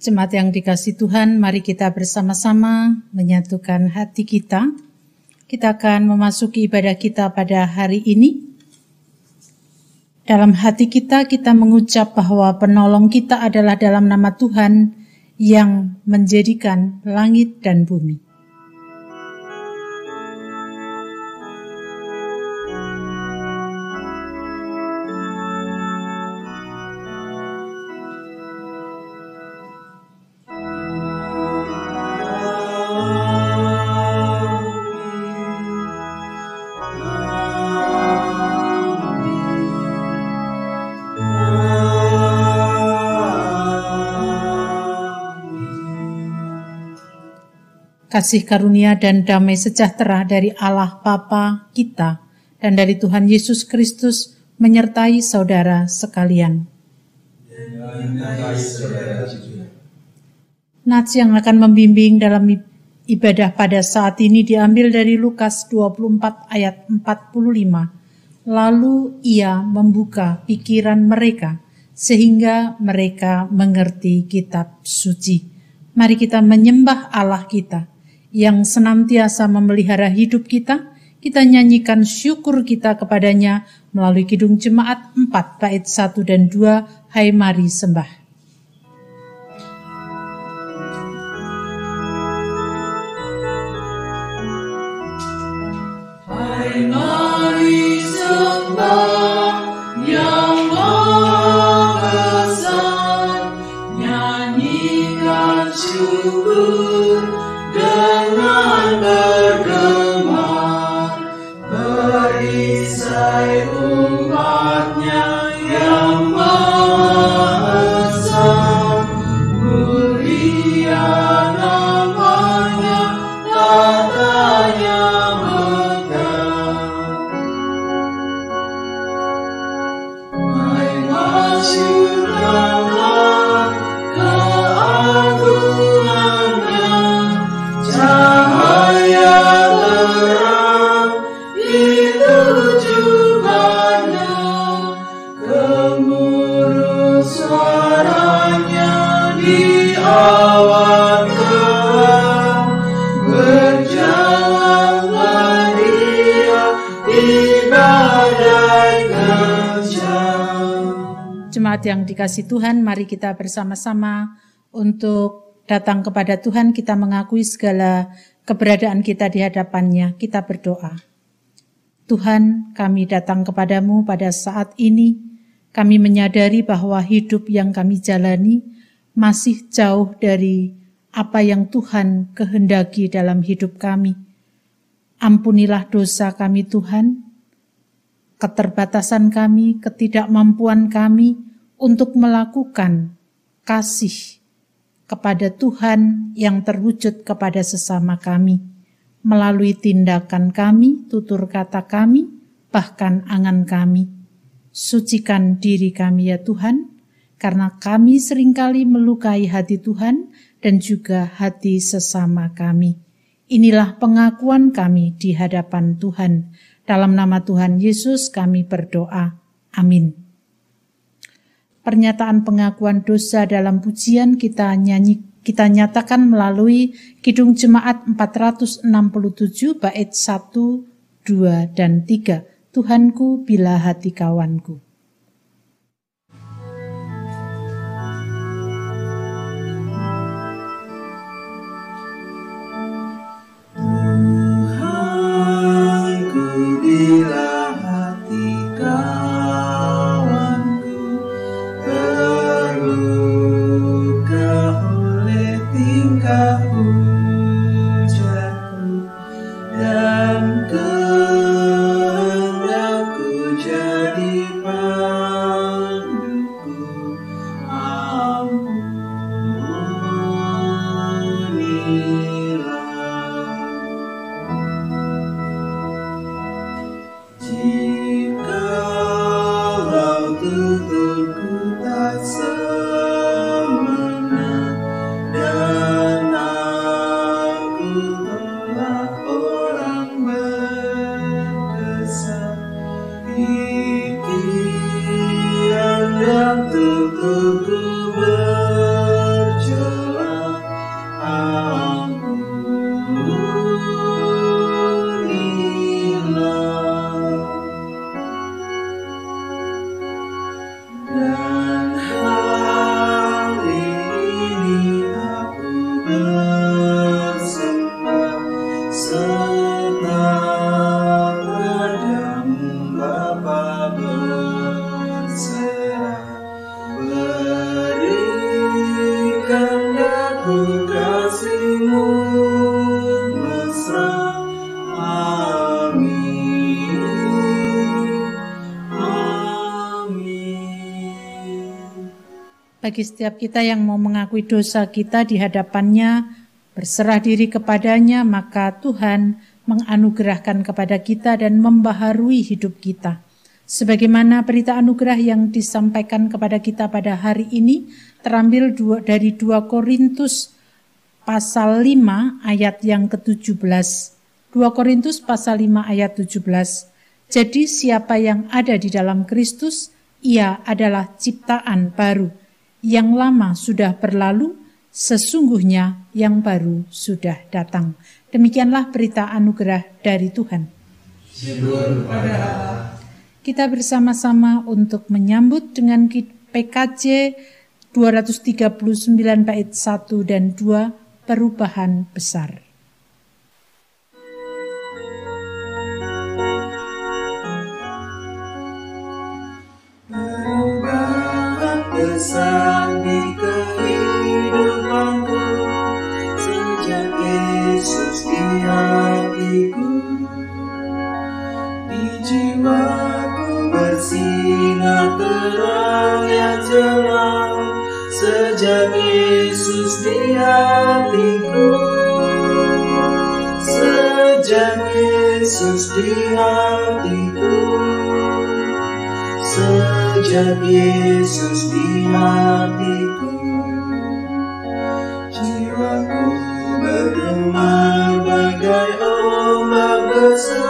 Jemaat yang dikasih Tuhan, mari kita bersama-sama menyatukan hati kita. Kita akan memasuki ibadah kita pada hari ini. Dalam hati kita, kita mengucap bahwa penolong kita adalah dalam nama Tuhan yang menjadikan langit dan bumi. Kasih karunia dan damai sejahtera dari Allah Bapa kita dan dari Tuhan Yesus Kristus menyertai saudara sekalian. Nats yang akan membimbing dalam ibadah pada saat ini diambil dari Lukas 24 ayat 45. Lalu ia membuka pikiran mereka sehingga mereka mengerti kitab suci. Mari kita menyembah Allah kita yang senantiasa memelihara hidup kita, kita nyanyikan syukur kita kepadanya melalui Kidung Jemaat 4 bait 1 dan 2, Hai Mari Sembah. Dengan Jemaat yang dikasih Tuhan, mari kita bersama-sama untuk datang kepada Tuhan, kita mengakui segala keberadaan kita di hadapannya, kita berdoa. Tuhan, kami datang kepadamu pada saat ini, kami menyadari bahwa hidup yang kami jalani masih jauh dari apa yang Tuhan kehendaki dalam hidup kami. Ampunilah dosa kami Tuhan, keterbatasan kami, ketidakmampuan kami untuk melakukan kasih kepada Tuhan yang terwujud kepada sesama kami melalui tindakan kami, tutur kata kami, bahkan angan kami. Sucikan diri kami ya Tuhan, karena kami sering kali melukai hati Tuhan dan juga hati sesama kami. Inilah pengakuan kami di hadapan Tuhan. Dalam nama Tuhan Yesus kami berdoa. Amin. Pernyataan pengakuan dosa dalam pujian kita nyanyi kita nyatakan melalui Kidung Jemaat 467 bait 1, 2, dan 3. Tuhanku bila hati kawanku. Bagi setiap kita yang mau mengakui dosa kita di hadapannya, berserah diri kepadanya, maka Tuhan menganugerahkan kepada kita dan membaharui hidup kita. Sebagaimana berita anugerah yang disampaikan kepada kita pada hari ini terambil dari 2 Korintus pasal 5 ayat yang ke-17. 2 Korintus pasal 5 ayat 17. Jadi siapa yang ada di dalam Kristus, ia adalah ciptaan baru. Yang lama sudah berlalu, sesungguhnya yang baru sudah datang. Demikianlah berita anugerah dari Tuhan. Kita bersama-sama untuk menyambut dengan PKJ 239 bait 1 dan 2 perubahan besar. Besar di kehidupanku sejak Yesus di hatiku di jiwaku bersinar terang yang cerah sejak Yesus di hatiku. Sejak Yesus di hatiku sejak Yesus di hatiku jiwaku bergema bagai ombak besar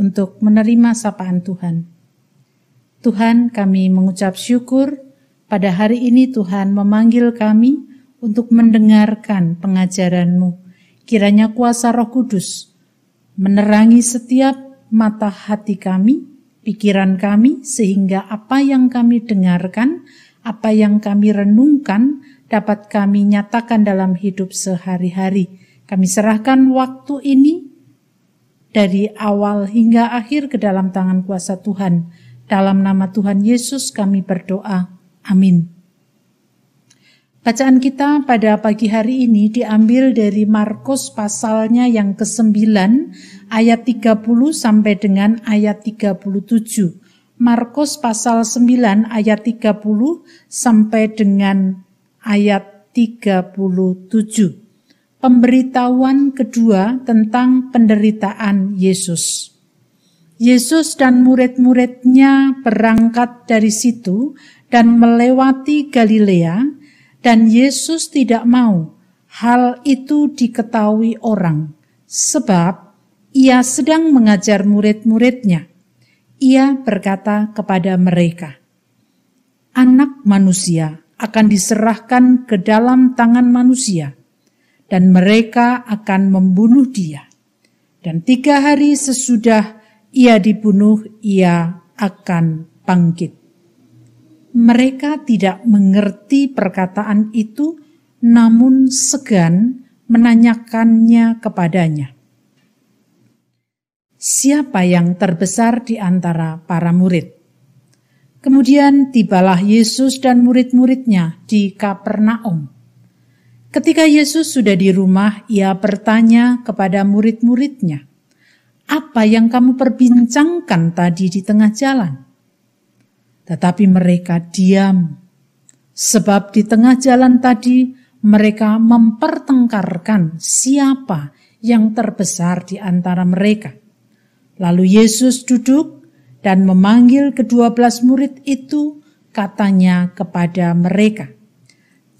untuk menerima sapaan Tuhan. Tuhan, kami mengucap syukur pada hari ini Tuhan memanggil kami untuk mendengarkan pengajaran-Mu. Kiranya kuasa Roh Kudus menerangi setiap mata hati kami, pikiran kami, sehingga apa yang kami dengarkan, apa yang kami renungkan, dapat kami nyatakan dalam hidup sehari-hari. Kami serahkan waktu ini dari awal hingga akhir ke dalam tangan kuasa Tuhan. Dalam nama Tuhan Yesus kami berdoa. Amin. Bacaan kita pada pagi hari ini diambil dari Markus pasalnya yang ke-9 ayat 30 sampai dengan ayat 37. Markus pasal 9 ayat 30 sampai dengan ayat 37 pemberitahuan kedua tentang penderitaan Yesus. Yesus dan murid-muridnya berangkat dari situ dan melewati Galilea, dan Yesus tidak mau hal itu diketahui orang, sebab ia sedang mengajar murid-muridnya. Ia berkata kepada mereka, "Anak manusia akan diserahkan ke dalam tangan manusia." Dan mereka akan membunuh dia. Dan tiga hari sesudah ia dibunuh, ia akan bangkit. Mereka tidak mengerti perkataan itu, namun segan menanyakannya kepadanya. Siapa yang terbesar di antara para murid? Kemudian tibalah Yesus dan murid-muridnya di Kapernaum. Ketika Yesus sudah di rumah, ia bertanya kepada murid-muridnya, "Apa yang kamu perbincangkan tadi di tengah jalan?" Tetapi mereka diam, sebab di tengah jalan tadi mereka mempertengkarkan siapa yang terbesar di antara mereka. Lalu Yesus duduk dan memanggil kedua belas murid itu, katanya kepada mereka,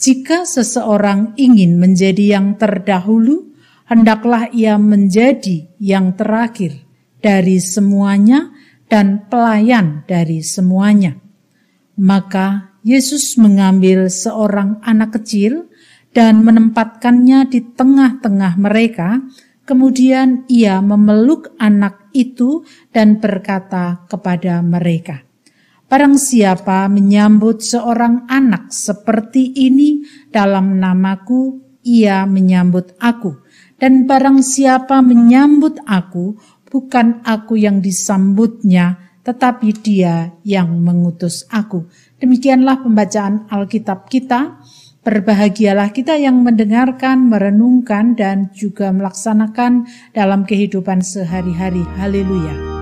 "Jika seseorang ingin menjadi yang terdahulu, hendaklah ia menjadi yang terakhir dari semuanya dan pelayan dari semuanya." Maka Yesus mengambil seorang anak kecil dan menempatkannya di tengah-tengah mereka. Kemudian ia memeluk anak itu dan berkata kepada mereka, Barang siapa menyambut seorang anak seperti ini dalam namaku, ia menyambut aku. Dan barang siapa menyambut aku, bukan aku yang disambutnya, tetapi dia yang mengutus aku. Demikianlah pembacaan Alkitab kita. Berbahagialah kita yang mendengarkan, merenungkan, dan juga melaksanakan dalam kehidupan sehari-hari. Haleluya!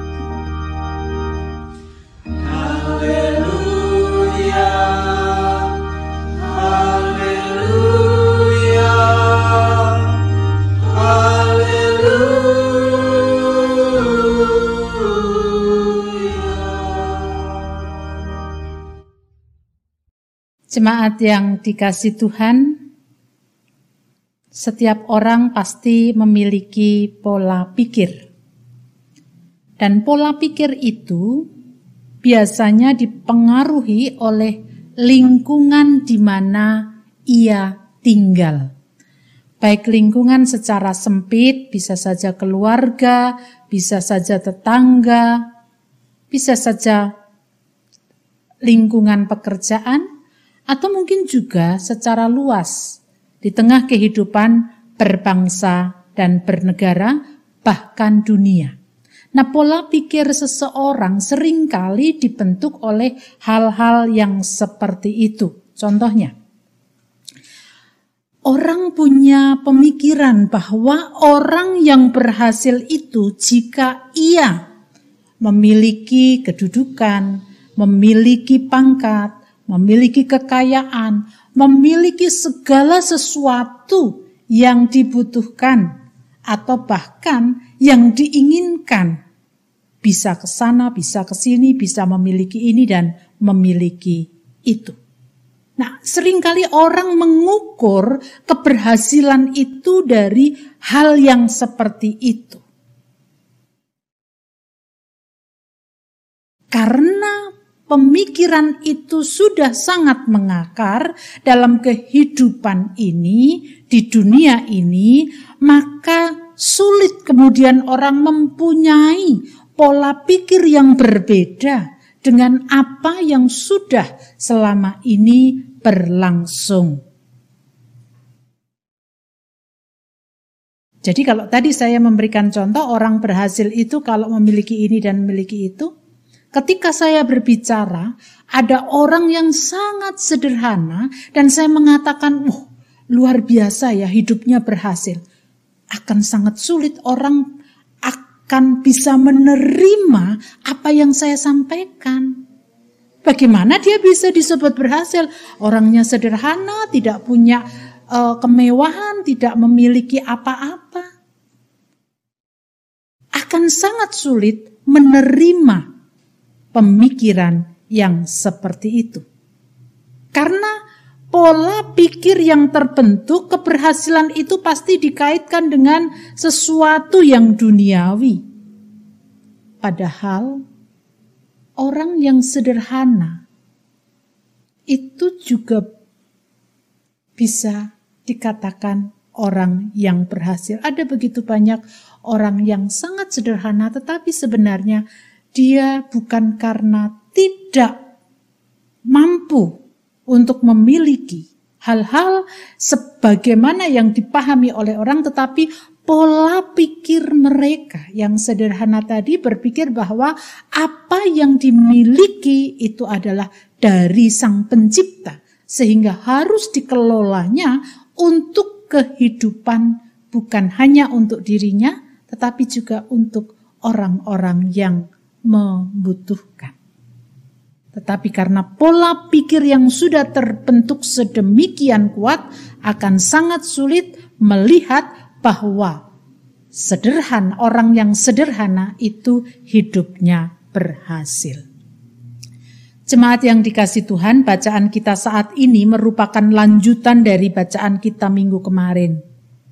Jemaat yang dikasih Tuhan, setiap orang pasti memiliki pola pikir. Dan pola pikir itu biasanya dipengaruhi oleh lingkungan di mana ia tinggal. Baik lingkungan secara sempit, bisa saja keluarga, bisa saja tetangga, bisa saja lingkungan pekerjaan, atau mungkin juga secara luas di tengah kehidupan berbangsa dan bernegara, bahkan dunia. Nah, pola pikir seseorang sering kali dibentuk oleh hal-hal yang seperti itu. Contohnya, orang punya pemikiran bahwa orang yang berhasil itu jika ia memiliki kedudukan, memiliki pangkat, memiliki kekayaan, memiliki segala sesuatu yang dibutuhkan atau bahkan yang diinginkan. Bisa ke sana, bisa ke sini, bisa memiliki ini dan memiliki itu. Nah, sering kali orang mengukur keberhasilan itu dari hal yang seperti itu. Karena pemikiran itu sudah sangat mengakar dalam kehidupan ini, di dunia ini, maka sulit kemudian orang mempunyai pola pikir yang berbeda dengan apa yang sudah selama ini berlangsung. Jadi kalau tadi saya memberikan contoh orang berhasil itu kalau memiliki ini dan memiliki itu, Ketika saya berbicara, ada orang yang sangat sederhana dan saya mengatakan, "Wah, luar biasa ya hidupnya berhasil." Akan sangat sulit orang akan bisa menerima apa yang saya sampaikan. Bagaimana dia bisa disebut berhasil? Orangnya sederhana, tidak punya uh, kemewahan, tidak memiliki apa-apa. Akan sangat sulit menerima pemikiran yang seperti itu. Karena pola pikir yang terbentuk, keberhasilan itu pasti dikaitkan dengan sesuatu yang duniawi. Padahal orang yang sederhana itu juga bisa dikatakan orang yang berhasil. Ada begitu banyak orang yang sangat sederhana, tetapi sebenarnya dia bukan karena tidak mampu untuk memiliki hal-hal sebagaimana yang dipahami oleh orang, tetapi pola pikir mereka yang sederhana tadi berpikir bahwa apa yang dimiliki itu adalah dari Sang Pencipta, sehingga harus dikelolanya untuk kehidupan, bukan hanya untuk dirinya, tetapi juga untuk orang-orang yang membutuhkan. Tetapi karena pola pikir yang sudah terbentuk sedemikian kuat akan sangat sulit melihat bahwa sederhana orang yang sederhana itu hidupnya berhasil. Jemaat yang dikasih Tuhan, bacaan kita saat ini merupakan lanjutan dari bacaan kita minggu kemarin.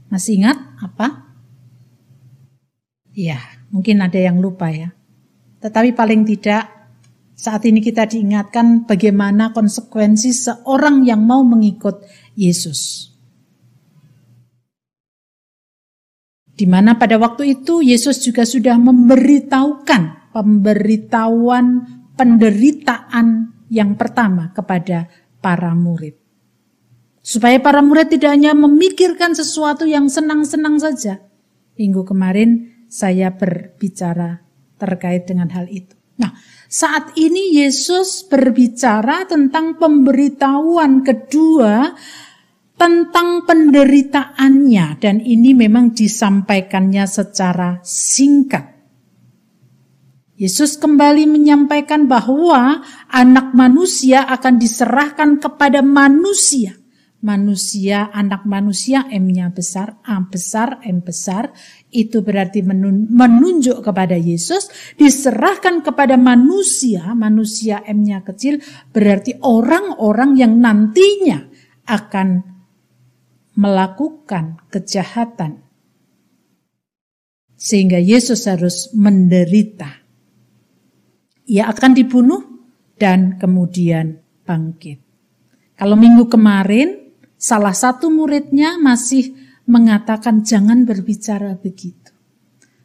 Masih ingat apa? Ya, mungkin ada yang lupa ya. Tetapi paling tidak saat ini kita diingatkan bagaimana konsekuensi seorang yang mau mengikut Yesus. Di mana pada waktu itu Yesus juga sudah memberitahukan pemberitahuan penderitaan yang pertama kepada para murid. Supaya para murid tidak hanya memikirkan sesuatu yang senang-senang saja. Minggu kemarin saya berbicara terkait dengan hal itu. Nah, saat ini Yesus berbicara tentang pemberitahuan kedua tentang penderitaannya dan ini memang disampaikannya secara singkat. Yesus kembali menyampaikan bahwa anak manusia akan diserahkan kepada manusia. Manusia, anak manusia, M-nya besar, A besar, M besar, itu berarti menunjuk kepada Yesus, diserahkan kepada manusia, manusia M-nya kecil, berarti orang-orang yang nantinya akan melakukan kejahatan. Sehingga Yesus harus menderita ia akan dibunuh dan kemudian bangkit. Kalau minggu kemarin, salah satu muridnya masih mengatakan jangan berbicara begitu.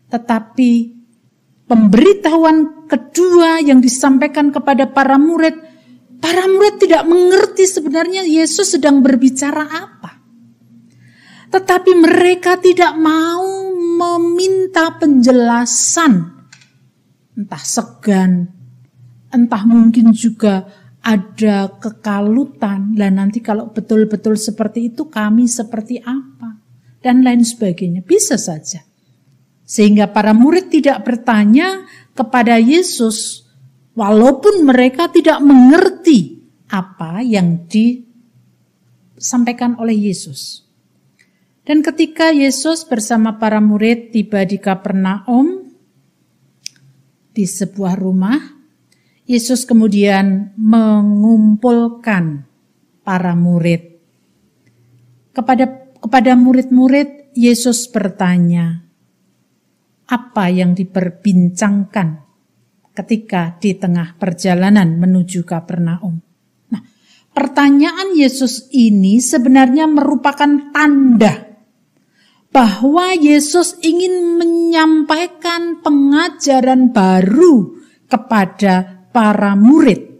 Tetapi pemberitahuan kedua yang disampaikan kepada para murid, para murid tidak mengerti sebenarnya Yesus sedang berbicara apa. Tetapi mereka tidak mau meminta penjelasan entah segan, entah mungkin juga ada kekalutan. Lah nanti kalau betul-betul seperti itu kami seperti apa? Dan lain sebagainya. Bisa saja. Sehingga para murid tidak bertanya kepada Yesus walaupun mereka tidak mengerti apa yang disampaikan oleh Yesus. Dan ketika Yesus bersama para murid tiba di Kapernaum, di sebuah rumah, Yesus kemudian mengumpulkan para murid. Kepada kepada murid-murid Yesus bertanya, apa yang diperbincangkan ketika di tengah perjalanan menuju Kapernaum? Nah, pertanyaan Yesus ini sebenarnya merupakan tanda bahwa Yesus ingin menyampaikan pengajaran baru kepada para murid.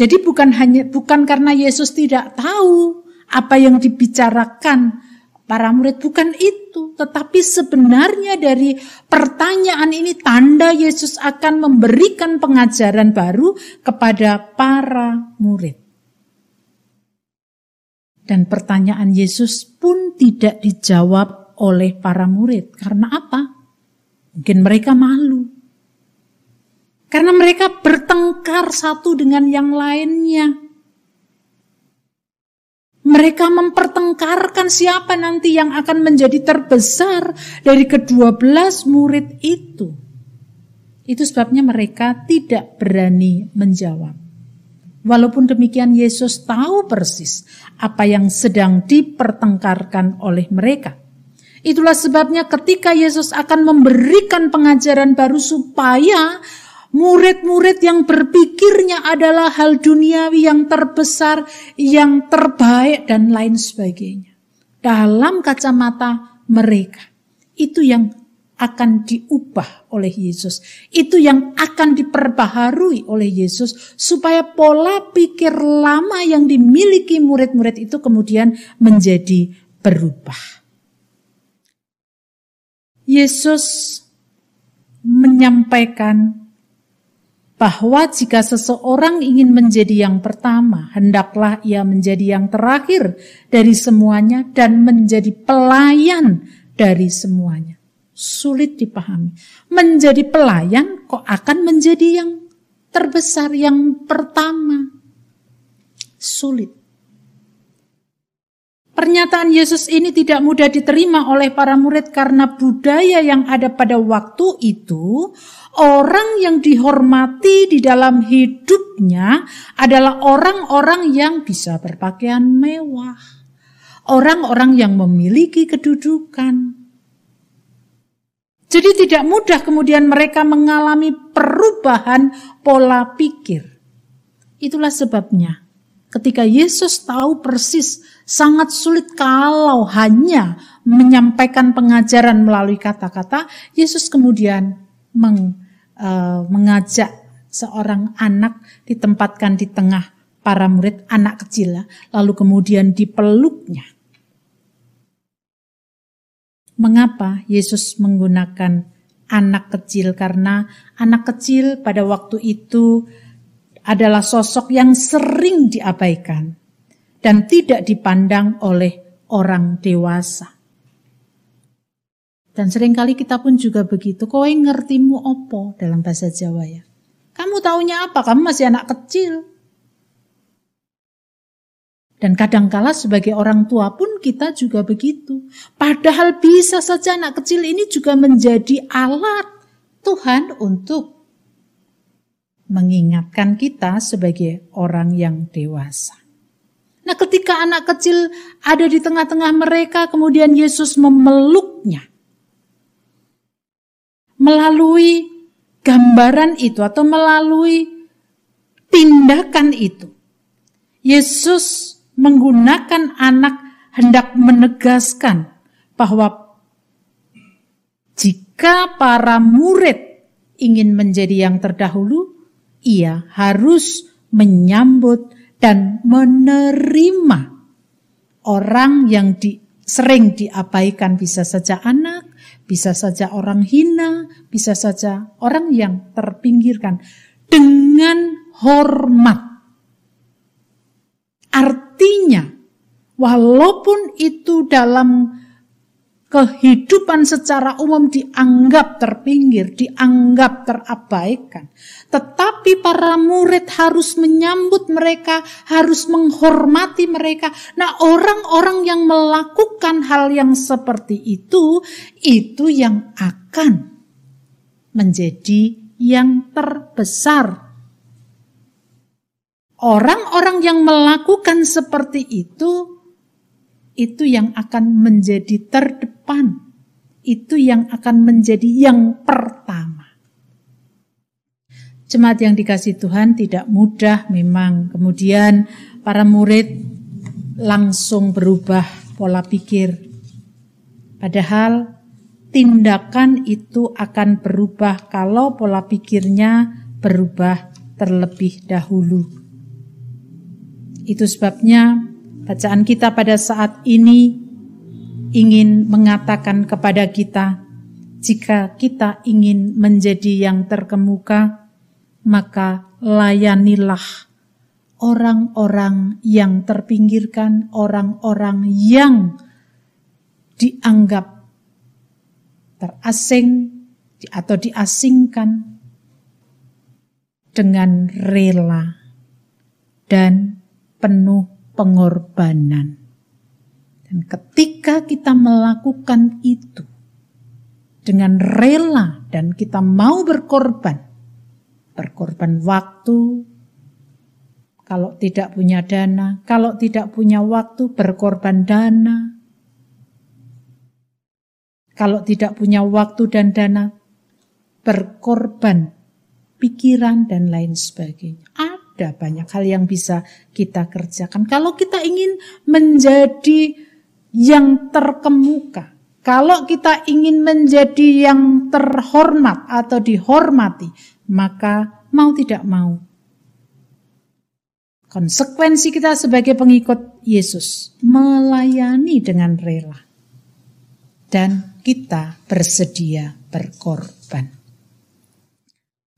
Jadi bukan hanya bukan karena Yesus tidak tahu apa yang dibicarakan para murid bukan itu, tetapi sebenarnya dari pertanyaan ini tanda Yesus akan memberikan pengajaran baru kepada para murid. Dan pertanyaan Yesus pun tidak dijawab oleh para murid. Karena apa? Mungkin mereka malu. Karena mereka bertengkar satu dengan yang lainnya. Mereka mempertengkarkan siapa nanti yang akan menjadi terbesar dari kedua belas murid itu. Itu sebabnya mereka tidak berani menjawab. Walaupun demikian Yesus tahu persis apa yang sedang dipertengkarkan oleh mereka. Itulah sebabnya ketika Yesus akan memberikan pengajaran baru supaya murid-murid yang berpikirnya adalah hal duniawi yang terbesar, yang terbaik dan lain sebagainya. Dalam kacamata mereka. Itu yang akan diubah oleh Yesus. Itu yang akan diperbaharui oleh Yesus supaya pola pikir lama yang dimiliki murid-murid itu kemudian menjadi berubah. Yesus menyampaikan bahwa jika seseorang ingin menjadi yang pertama, hendaklah ia menjadi yang terakhir dari semuanya dan menjadi pelayan dari semuanya sulit dipahami. Menjadi pelayan kok akan menjadi yang terbesar, yang pertama. Sulit. Pernyataan Yesus ini tidak mudah diterima oleh para murid karena budaya yang ada pada waktu itu, orang yang dihormati di dalam hidupnya adalah orang-orang yang bisa berpakaian mewah, orang-orang yang memiliki kedudukan. Jadi tidak mudah kemudian mereka mengalami perubahan pola pikir. Itulah sebabnya ketika Yesus tahu persis sangat sulit kalau hanya menyampaikan pengajaran melalui kata-kata, Yesus kemudian meng, uh, mengajak seorang anak ditempatkan di tengah para murid anak kecil, lalu kemudian dipeluknya. Mengapa Yesus menggunakan anak kecil? Karena anak kecil pada waktu itu adalah sosok yang sering diabaikan dan tidak dipandang oleh orang dewasa. Dan sering kali kita pun juga begitu. Kowe ngertimu opo dalam bahasa Jawa ya. Kamu taunya apa? Kamu masih anak kecil. Dan kadangkala sebagai orang tua pun kita juga begitu. Padahal bisa saja anak kecil ini juga menjadi alat Tuhan untuk mengingatkan kita sebagai orang yang dewasa. Nah, ketika anak kecil ada di tengah-tengah mereka, kemudian Yesus memeluknya melalui gambaran itu atau melalui tindakan itu. Yesus menggunakan anak hendak menegaskan bahwa jika para murid ingin menjadi yang terdahulu, ia harus menyambut dan menerima orang yang di, sering diabaikan bisa saja anak, bisa saja orang hina, bisa saja orang yang terpinggirkan dengan hormat. Artinya, walaupun itu dalam kehidupan secara umum dianggap terpinggir, dianggap terabaikan. Tetapi para murid harus menyambut mereka, harus menghormati mereka. Nah, orang-orang yang melakukan hal yang seperti itu, itu yang akan menjadi yang terbesar. Orang-orang yang melakukan seperti itu itu yang akan menjadi terdepan. Itu yang akan menjadi yang pertama. Jemaat yang dikasih Tuhan tidak mudah memang. Kemudian para murid langsung berubah pola pikir. Padahal tindakan itu akan berubah kalau pola pikirnya berubah terlebih dahulu. Itu sebabnya Bacaan kita pada saat ini ingin mengatakan kepada kita, jika kita ingin menjadi yang terkemuka, maka layanilah orang-orang yang terpinggirkan, orang-orang yang dianggap terasing atau diasingkan dengan rela dan penuh pengorbanan. Dan ketika kita melakukan itu dengan rela dan kita mau berkorban, berkorban waktu, kalau tidak punya dana, kalau tidak punya waktu, berkorban dana. Kalau tidak punya waktu dan dana, berkorban pikiran dan lain sebagainya ada banyak hal yang bisa kita kerjakan. Kalau kita ingin menjadi yang terkemuka, kalau kita ingin menjadi yang terhormat atau dihormati, maka mau tidak mau. Konsekuensi kita sebagai pengikut Yesus melayani dengan rela. Dan kita bersedia berkorban.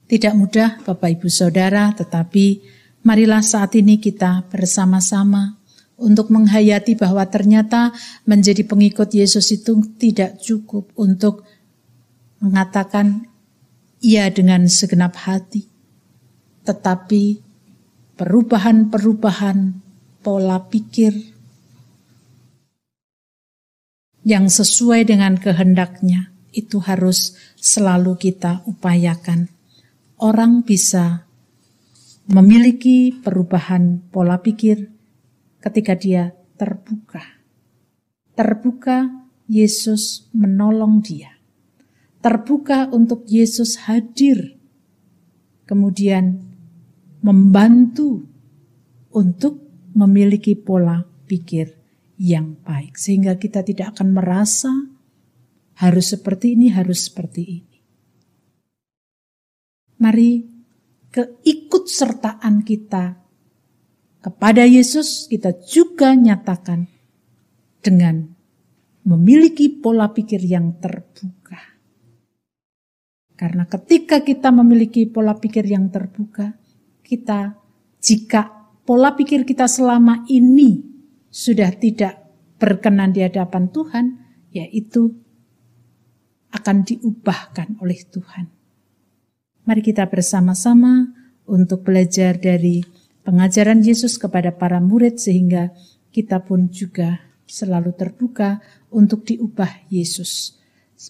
Tidak mudah Bapak Ibu Saudara, tetapi marilah saat ini kita bersama-sama untuk menghayati bahwa ternyata menjadi pengikut Yesus itu tidak cukup untuk mengatakan ia dengan segenap hati. Tetapi perubahan-perubahan pola pikir, yang sesuai dengan kehendaknya itu harus selalu kita upayakan. Orang bisa memiliki perubahan pola pikir ketika dia terbuka. Terbuka Yesus menolong dia. Terbuka untuk Yesus hadir. Kemudian membantu untuk memiliki pola pikir yang baik. Sehingga kita tidak akan merasa harus seperti ini, harus seperti ini. Mari keikutsertaan kita kepada Yesus kita juga nyatakan dengan memiliki pola pikir yang terbuka. Karena ketika kita memiliki pola pikir yang terbuka, kita jika pola pikir kita selama ini sudah tidak berkenan di hadapan Tuhan, yaitu akan diubahkan oleh Tuhan. Mari kita bersama-sama untuk belajar dari pengajaran Yesus kepada para murid sehingga kita pun juga selalu terbuka untuk diubah Yesus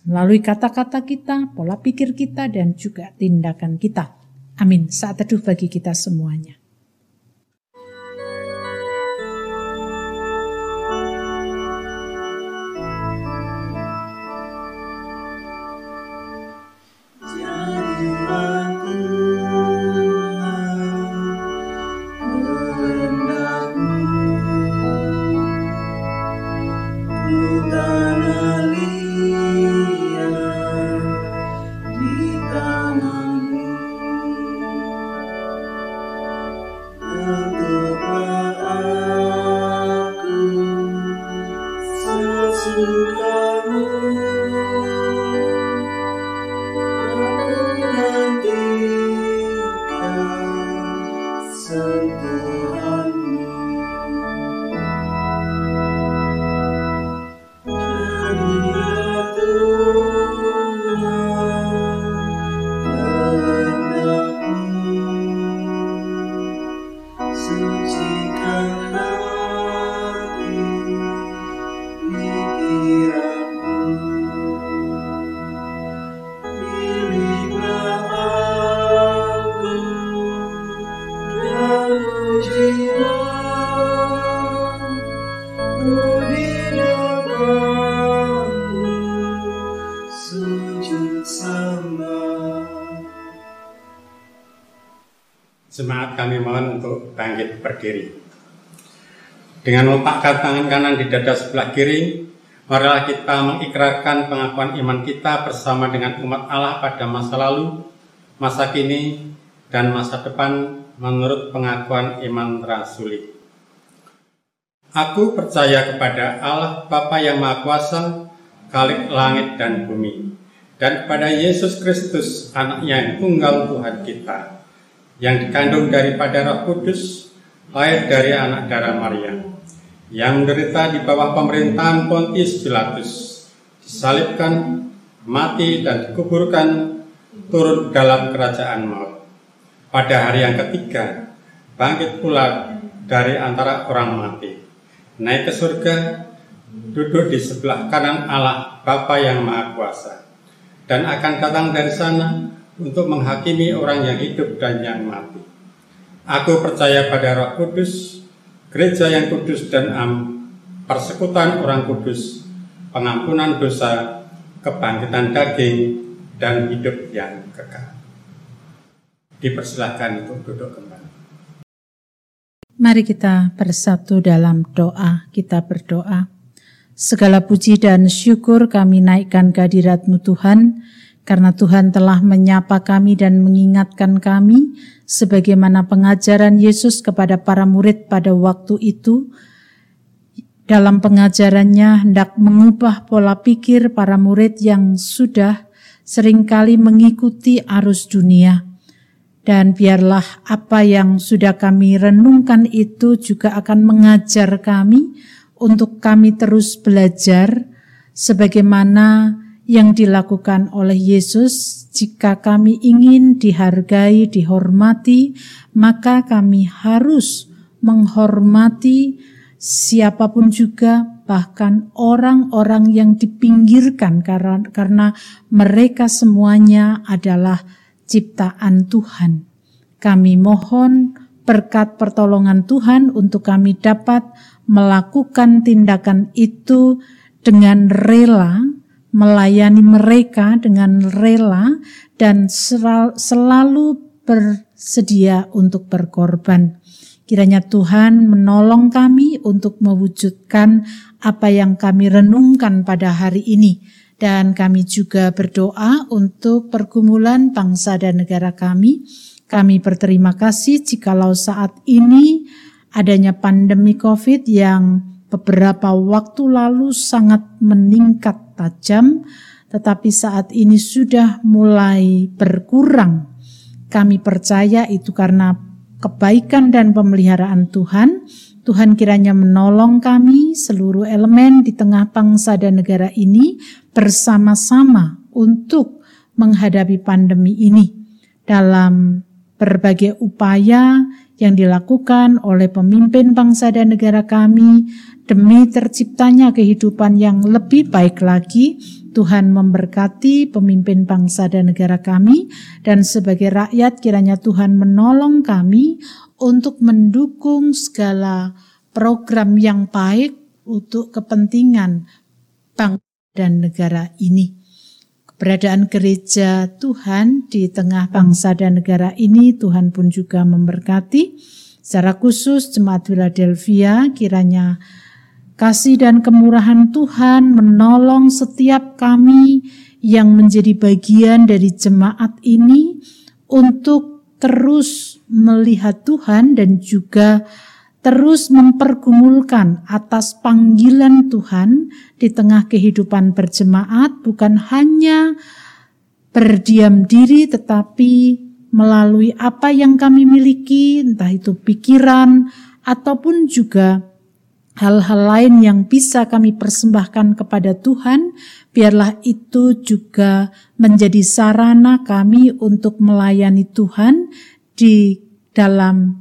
melalui kata-kata kita, pola pikir kita dan juga tindakan kita. Amin. Saat teduh bagi kita semuanya. Berdiri. Dengan meletakkan tangan kanan di dada sebelah kiri, marilah kita mengikrarkan pengakuan iman kita bersama dengan umat Allah pada masa lalu, masa kini, dan masa depan menurut pengakuan iman rasuli. Aku percaya kepada Allah Bapa yang Maha Kuasa, Kalik langit dan bumi, dan kepada Yesus Kristus, anaknya yang tunggal Tuhan kita, yang dikandung daripada roh kudus, lahir dari anak darah Maria, yang menderita di bawah pemerintahan Pontius Pilatus, disalibkan, mati dan dikuburkan turun dalam kerajaan maut. Pada hari yang ketiga, bangkit pula dari antara orang mati, naik ke surga, duduk di sebelah kanan Allah Bapa yang Maha Kuasa, dan akan datang dari sana untuk menghakimi orang yang hidup dan yang mati. Aku percaya pada Roh Kudus, gereja yang kudus dan am, persekutuan orang kudus, pengampunan dosa, kebangkitan daging, dan hidup yang kekal. Dipersilahkan untuk duduk kembali. Mari kita bersatu dalam doa, kita berdoa. Segala puji dan syukur kami naikkan kehadiratmu Tuhan, karena Tuhan telah menyapa kami dan mengingatkan kami sebagaimana pengajaran Yesus kepada para murid pada waktu itu. Dalam pengajarannya hendak mengubah pola pikir para murid yang sudah sering kali mengikuti arus dunia. Dan biarlah apa yang sudah kami renungkan itu juga akan mengajar kami untuk kami terus belajar sebagaimana yang dilakukan oleh Yesus, jika kami ingin dihargai, dihormati, maka kami harus menghormati siapa pun juga, bahkan orang-orang yang dipinggirkan karena, karena mereka semuanya adalah ciptaan Tuhan. Kami mohon berkat pertolongan Tuhan untuk kami dapat melakukan tindakan itu dengan rela, melayani mereka dengan rela, dan selalu bersedia untuk berkorban. Kiranya Tuhan menolong kami untuk mewujudkan apa yang kami renungkan pada hari ini. Dan kami juga berdoa untuk pergumulan bangsa dan negara kami. Kami berterima kasih jikalau saat ini adanya pandemi COVID yang beberapa waktu lalu sangat meningkat tajam, tetapi saat ini sudah mulai berkurang. Kami percaya itu karena kebaikan dan pemeliharaan Tuhan. Tuhan kiranya menolong kami seluruh elemen di tengah bangsa dan negara ini bersama-sama untuk menghadapi pandemi ini dalam berbagai upaya yang dilakukan oleh pemimpin bangsa dan negara kami demi terciptanya kehidupan yang lebih baik lagi. Tuhan memberkati pemimpin bangsa dan negara kami, dan sebagai rakyat, kiranya Tuhan menolong kami untuk mendukung segala program yang baik untuk kepentingan bangsa dan negara ini. Keberadaan gereja Tuhan di tengah bangsa dan negara ini, Tuhan pun juga memberkati. Secara khusus, Jemaat Philadelphia kiranya Kasih dan kemurahan Tuhan menolong setiap kami yang menjadi bagian dari jemaat ini untuk terus melihat Tuhan dan juga terus mempergumulkan atas panggilan Tuhan di tengah kehidupan berjemaat bukan hanya berdiam diri tetapi melalui apa yang kami miliki entah itu pikiran ataupun juga hal-hal lain yang bisa kami persembahkan kepada Tuhan, biarlah itu juga menjadi sarana kami untuk melayani Tuhan di dalam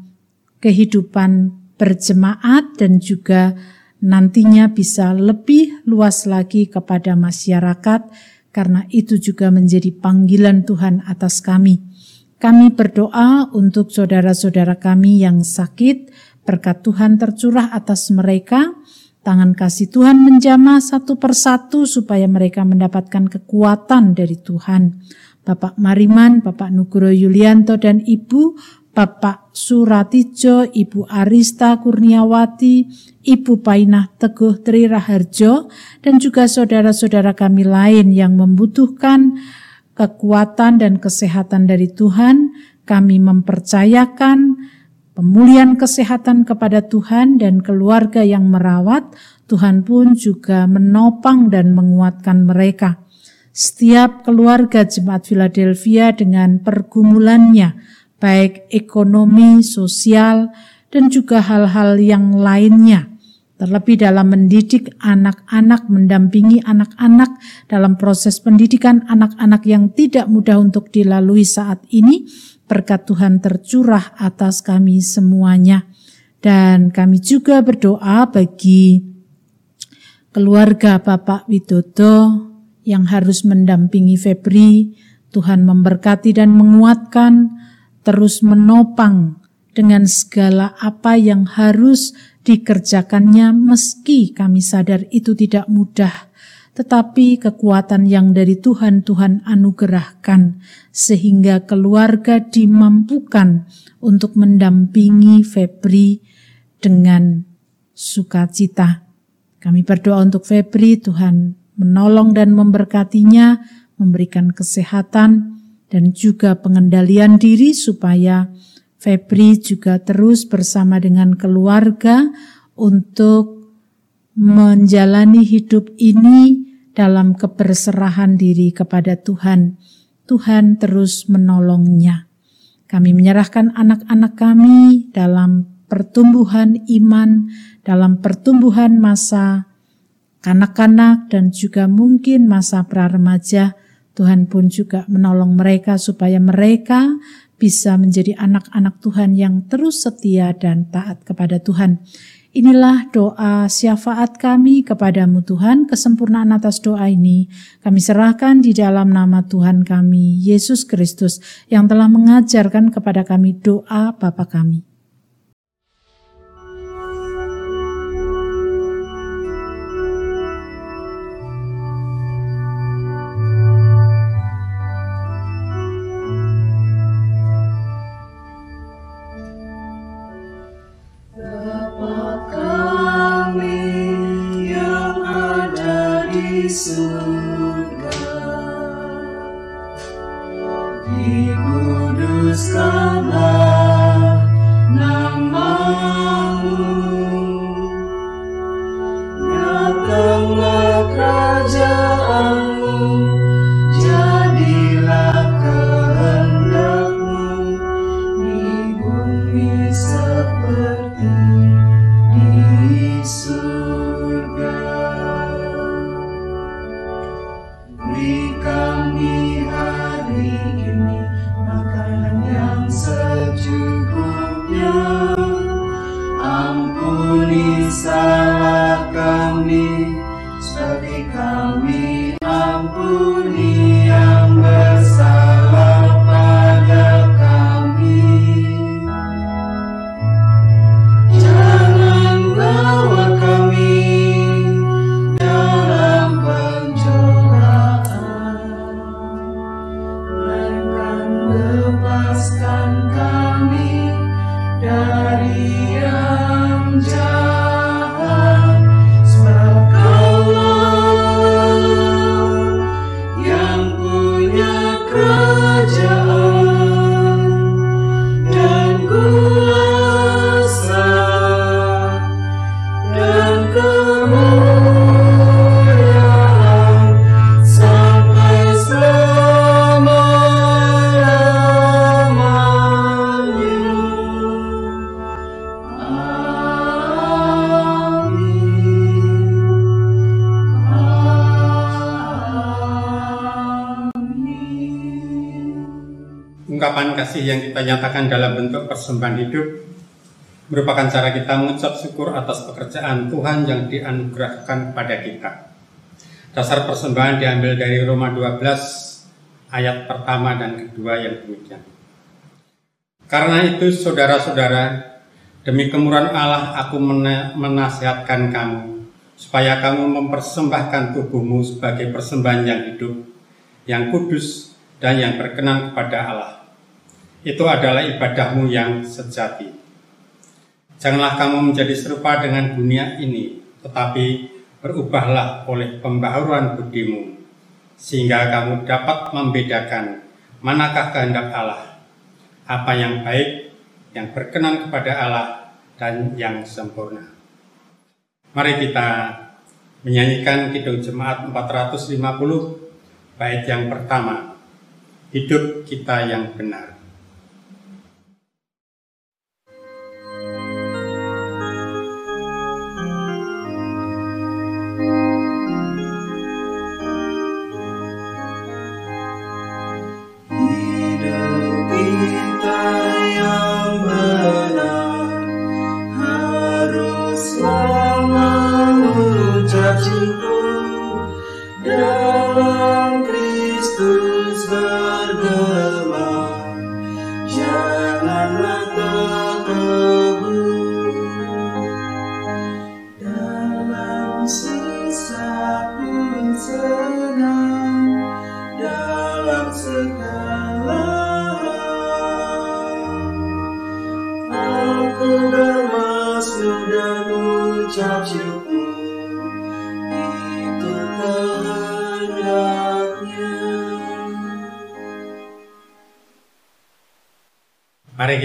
kehidupan berjemaat dan juga nantinya bisa lebih luas lagi kepada masyarakat karena itu juga menjadi panggilan Tuhan atas kami. Kami berdoa untuk saudara-saudara kami yang sakit, Berkat Tuhan tercurah atas mereka, tangan kasih Tuhan menjamah satu persatu supaya mereka mendapatkan kekuatan dari Tuhan. Bapak Mariman, Bapak Nugro Yulianto dan Ibu, Bapak Suratijo, Ibu Arista Kurniawati, Ibu Painah Teguh Tri Raharjo, dan juga saudara-saudara kami lain yang membutuhkan kekuatan dan kesehatan dari Tuhan, kami mempercayakan pemulihan kesehatan kepada Tuhan dan keluarga yang merawat, Tuhan pun juga menopang dan menguatkan mereka. Setiap keluarga jemaat Philadelphia dengan pergumulannya, baik ekonomi, sosial, dan juga hal-hal yang lainnya. Terlebih dalam mendidik anak-anak, mendampingi anak-anak dalam proses pendidikan anak-anak yang tidak mudah untuk dilalui saat ini, berkat Tuhan tercurah atas kami semuanya. Dan kami juga berdoa bagi keluarga Bapak Widodo yang harus mendampingi Febri. Tuhan memberkati dan menguatkan, terus menopang dengan segala apa yang harus dikerjakannya meski kami sadar itu tidak mudah tetapi kekuatan yang dari Tuhan Tuhan anugerahkan sehingga keluarga dimampukan untuk mendampingi Febri dengan sukacita. Kami berdoa untuk Febri, Tuhan menolong dan memberkatinya, memberikan kesehatan dan juga pengendalian diri supaya Febri juga terus bersama dengan keluarga untuk menjalani hidup ini dalam keberserahan diri kepada Tuhan. Tuhan terus menolongnya. Kami menyerahkan anak-anak kami dalam pertumbuhan iman, dalam pertumbuhan masa kanak-kanak dan juga mungkin masa pra-remaja. Tuhan pun juga menolong mereka supaya mereka bisa menjadi anak-anak Tuhan yang terus setia dan taat kepada Tuhan. Inilah doa syafaat kami kepadamu Tuhan, kesempurnaan atas doa ini kami serahkan di dalam nama Tuhan kami, Yesus Kristus, yang telah mengajarkan kepada kami doa Bapa kami. Kasih yang kita nyatakan dalam bentuk persembahan hidup merupakan cara kita mengucap syukur atas pekerjaan Tuhan yang dianugerahkan pada kita. Dasar persembahan diambil dari Roma 12 ayat pertama dan kedua yang demikian. Karena itu saudara-saudara, demi kemurahan Allah aku menasihatkan kamu supaya kamu mempersembahkan tubuhmu sebagai persembahan yang hidup, yang kudus, dan yang berkenan kepada Allah itu adalah ibadahmu yang sejati. Janganlah kamu menjadi serupa dengan dunia ini, tetapi berubahlah oleh pembaharuan budimu, sehingga kamu dapat membedakan manakah kehendak Allah, apa yang baik, yang berkenan kepada Allah, dan yang sempurna. Mari kita menyanyikan Kidung Jemaat 450, bait yang pertama, Hidup kita yang benar.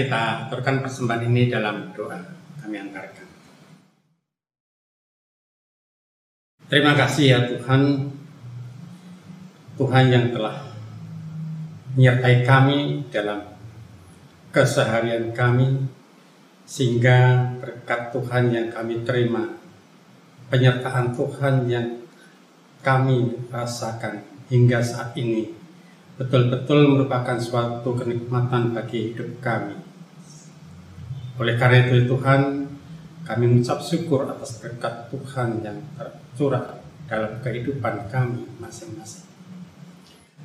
Kita aturkan persembahan ini dalam doa. Kami angkarkan. Terima kasih ya Tuhan, Tuhan yang telah menyertai kami dalam keseharian kami, sehingga berkat Tuhan yang kami terima, penyertaan Tuhan yang kami rasakan hingga saat ini, betul-betul merupakan suatu kenikmatan bagi hidup kami. Oleh karena itu Tuhan, Kami mengucap syukur atas berkat Tuhan yang tercurah dalam kehidupan kami masing-masing.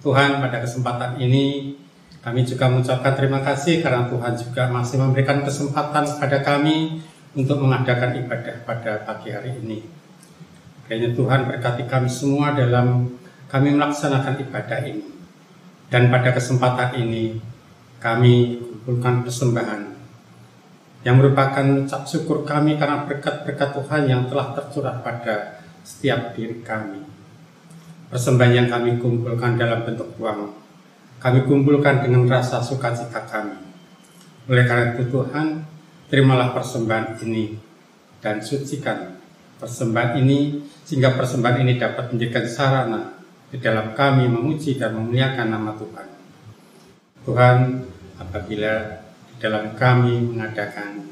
Tuhan, pada kesempatan ini kami juga mengucapkan terima kasih karena Tuhan juga masih memberikan kesempatan kepada kami untuk mengadakan ibadah pada pagi hari ini. Kiranya Tuhan berkati kami semua dalam kami melaksanakan ibadah ini. Dan pada kesempatan ini kami kumpulkan persembahan yang merupakan ucap syukur kami karena berkat-berkat Tuhan yang telah tercurah pada setiap diri kami. Persembahan yang kami kumpulkan dalam bentuk uang, kami kumpulkan dengan rasa sukacita kami. Oleh karena itu Tuhan, terimalah persembahan ini dan sucikan persembahan ini sehingga persembahan ini dapat menjadikan sarana di dalam kami memuji dan memuliakan nama Tuhan. Tuhan, apabila dalam kami mengadakan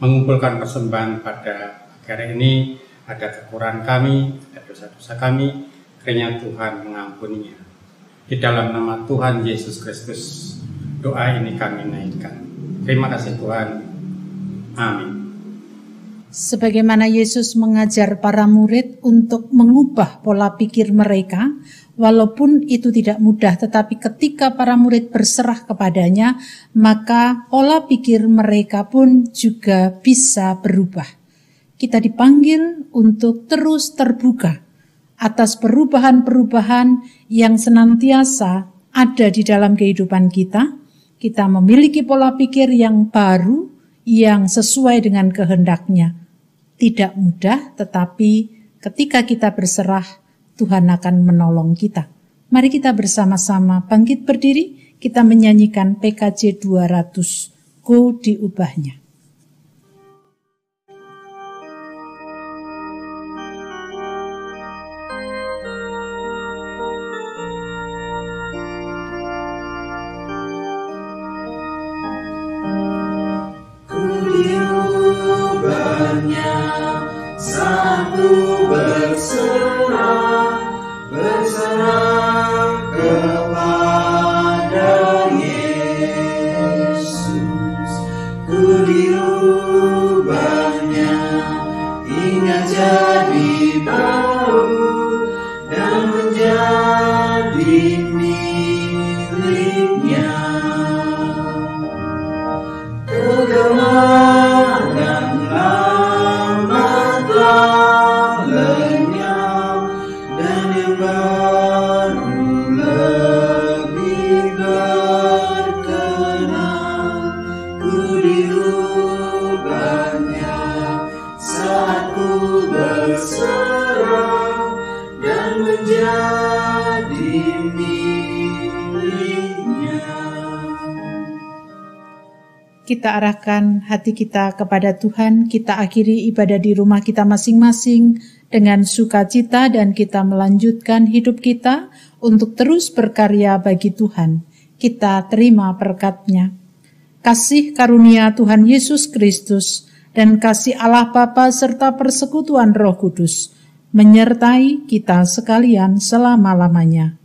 mengumpulkan persembahan pada hari ini ada kekurangan kami, ada dosa-dosa kami, kiranya Tuhan mengampuninya. Di dalam nama Tuhan Yesus Kristus, doa ini kami naikkan. Terima kasih Tuhan. Amin. Sebagaimana Yesus mengajar para murid untuk mengubah pola pikir mereka, Walaupun itu tidak mudah, tetapi ketika para murid berserah kepadanya, maka pola pikir mereka pun juga bisa berubah. Kita dipanggil untuk terus terbuka atas perubahan-perubahan yang senantiasa ada di dalam kehidupan kita. Kita memiliki pola pikir yang baru, yang sesuai dengan kehendaknya. Tidak mudah, tetapi ketika kita berserah, Tuhan akan menolong kita. Mari kita bersama-sama bangkit berdiri, kita menyanyikan PKJ 200, Go diubahnya. Diubahnya hingga jadi baik. Kita arahkan hati kita kepada Tuhan, kita akhiri ibadah di rumah kita masing-masing dengan sukacita dan kita melanjutkan hidup kita untuk terus berkarya bagi Tuhan. Kita terima berkatnya. Kasih karunia Tuhan Yesus Kristus dan kasih Allah Bapa serta persekutuan Roh Kudus menyertai kita sekalian selama-lamanya.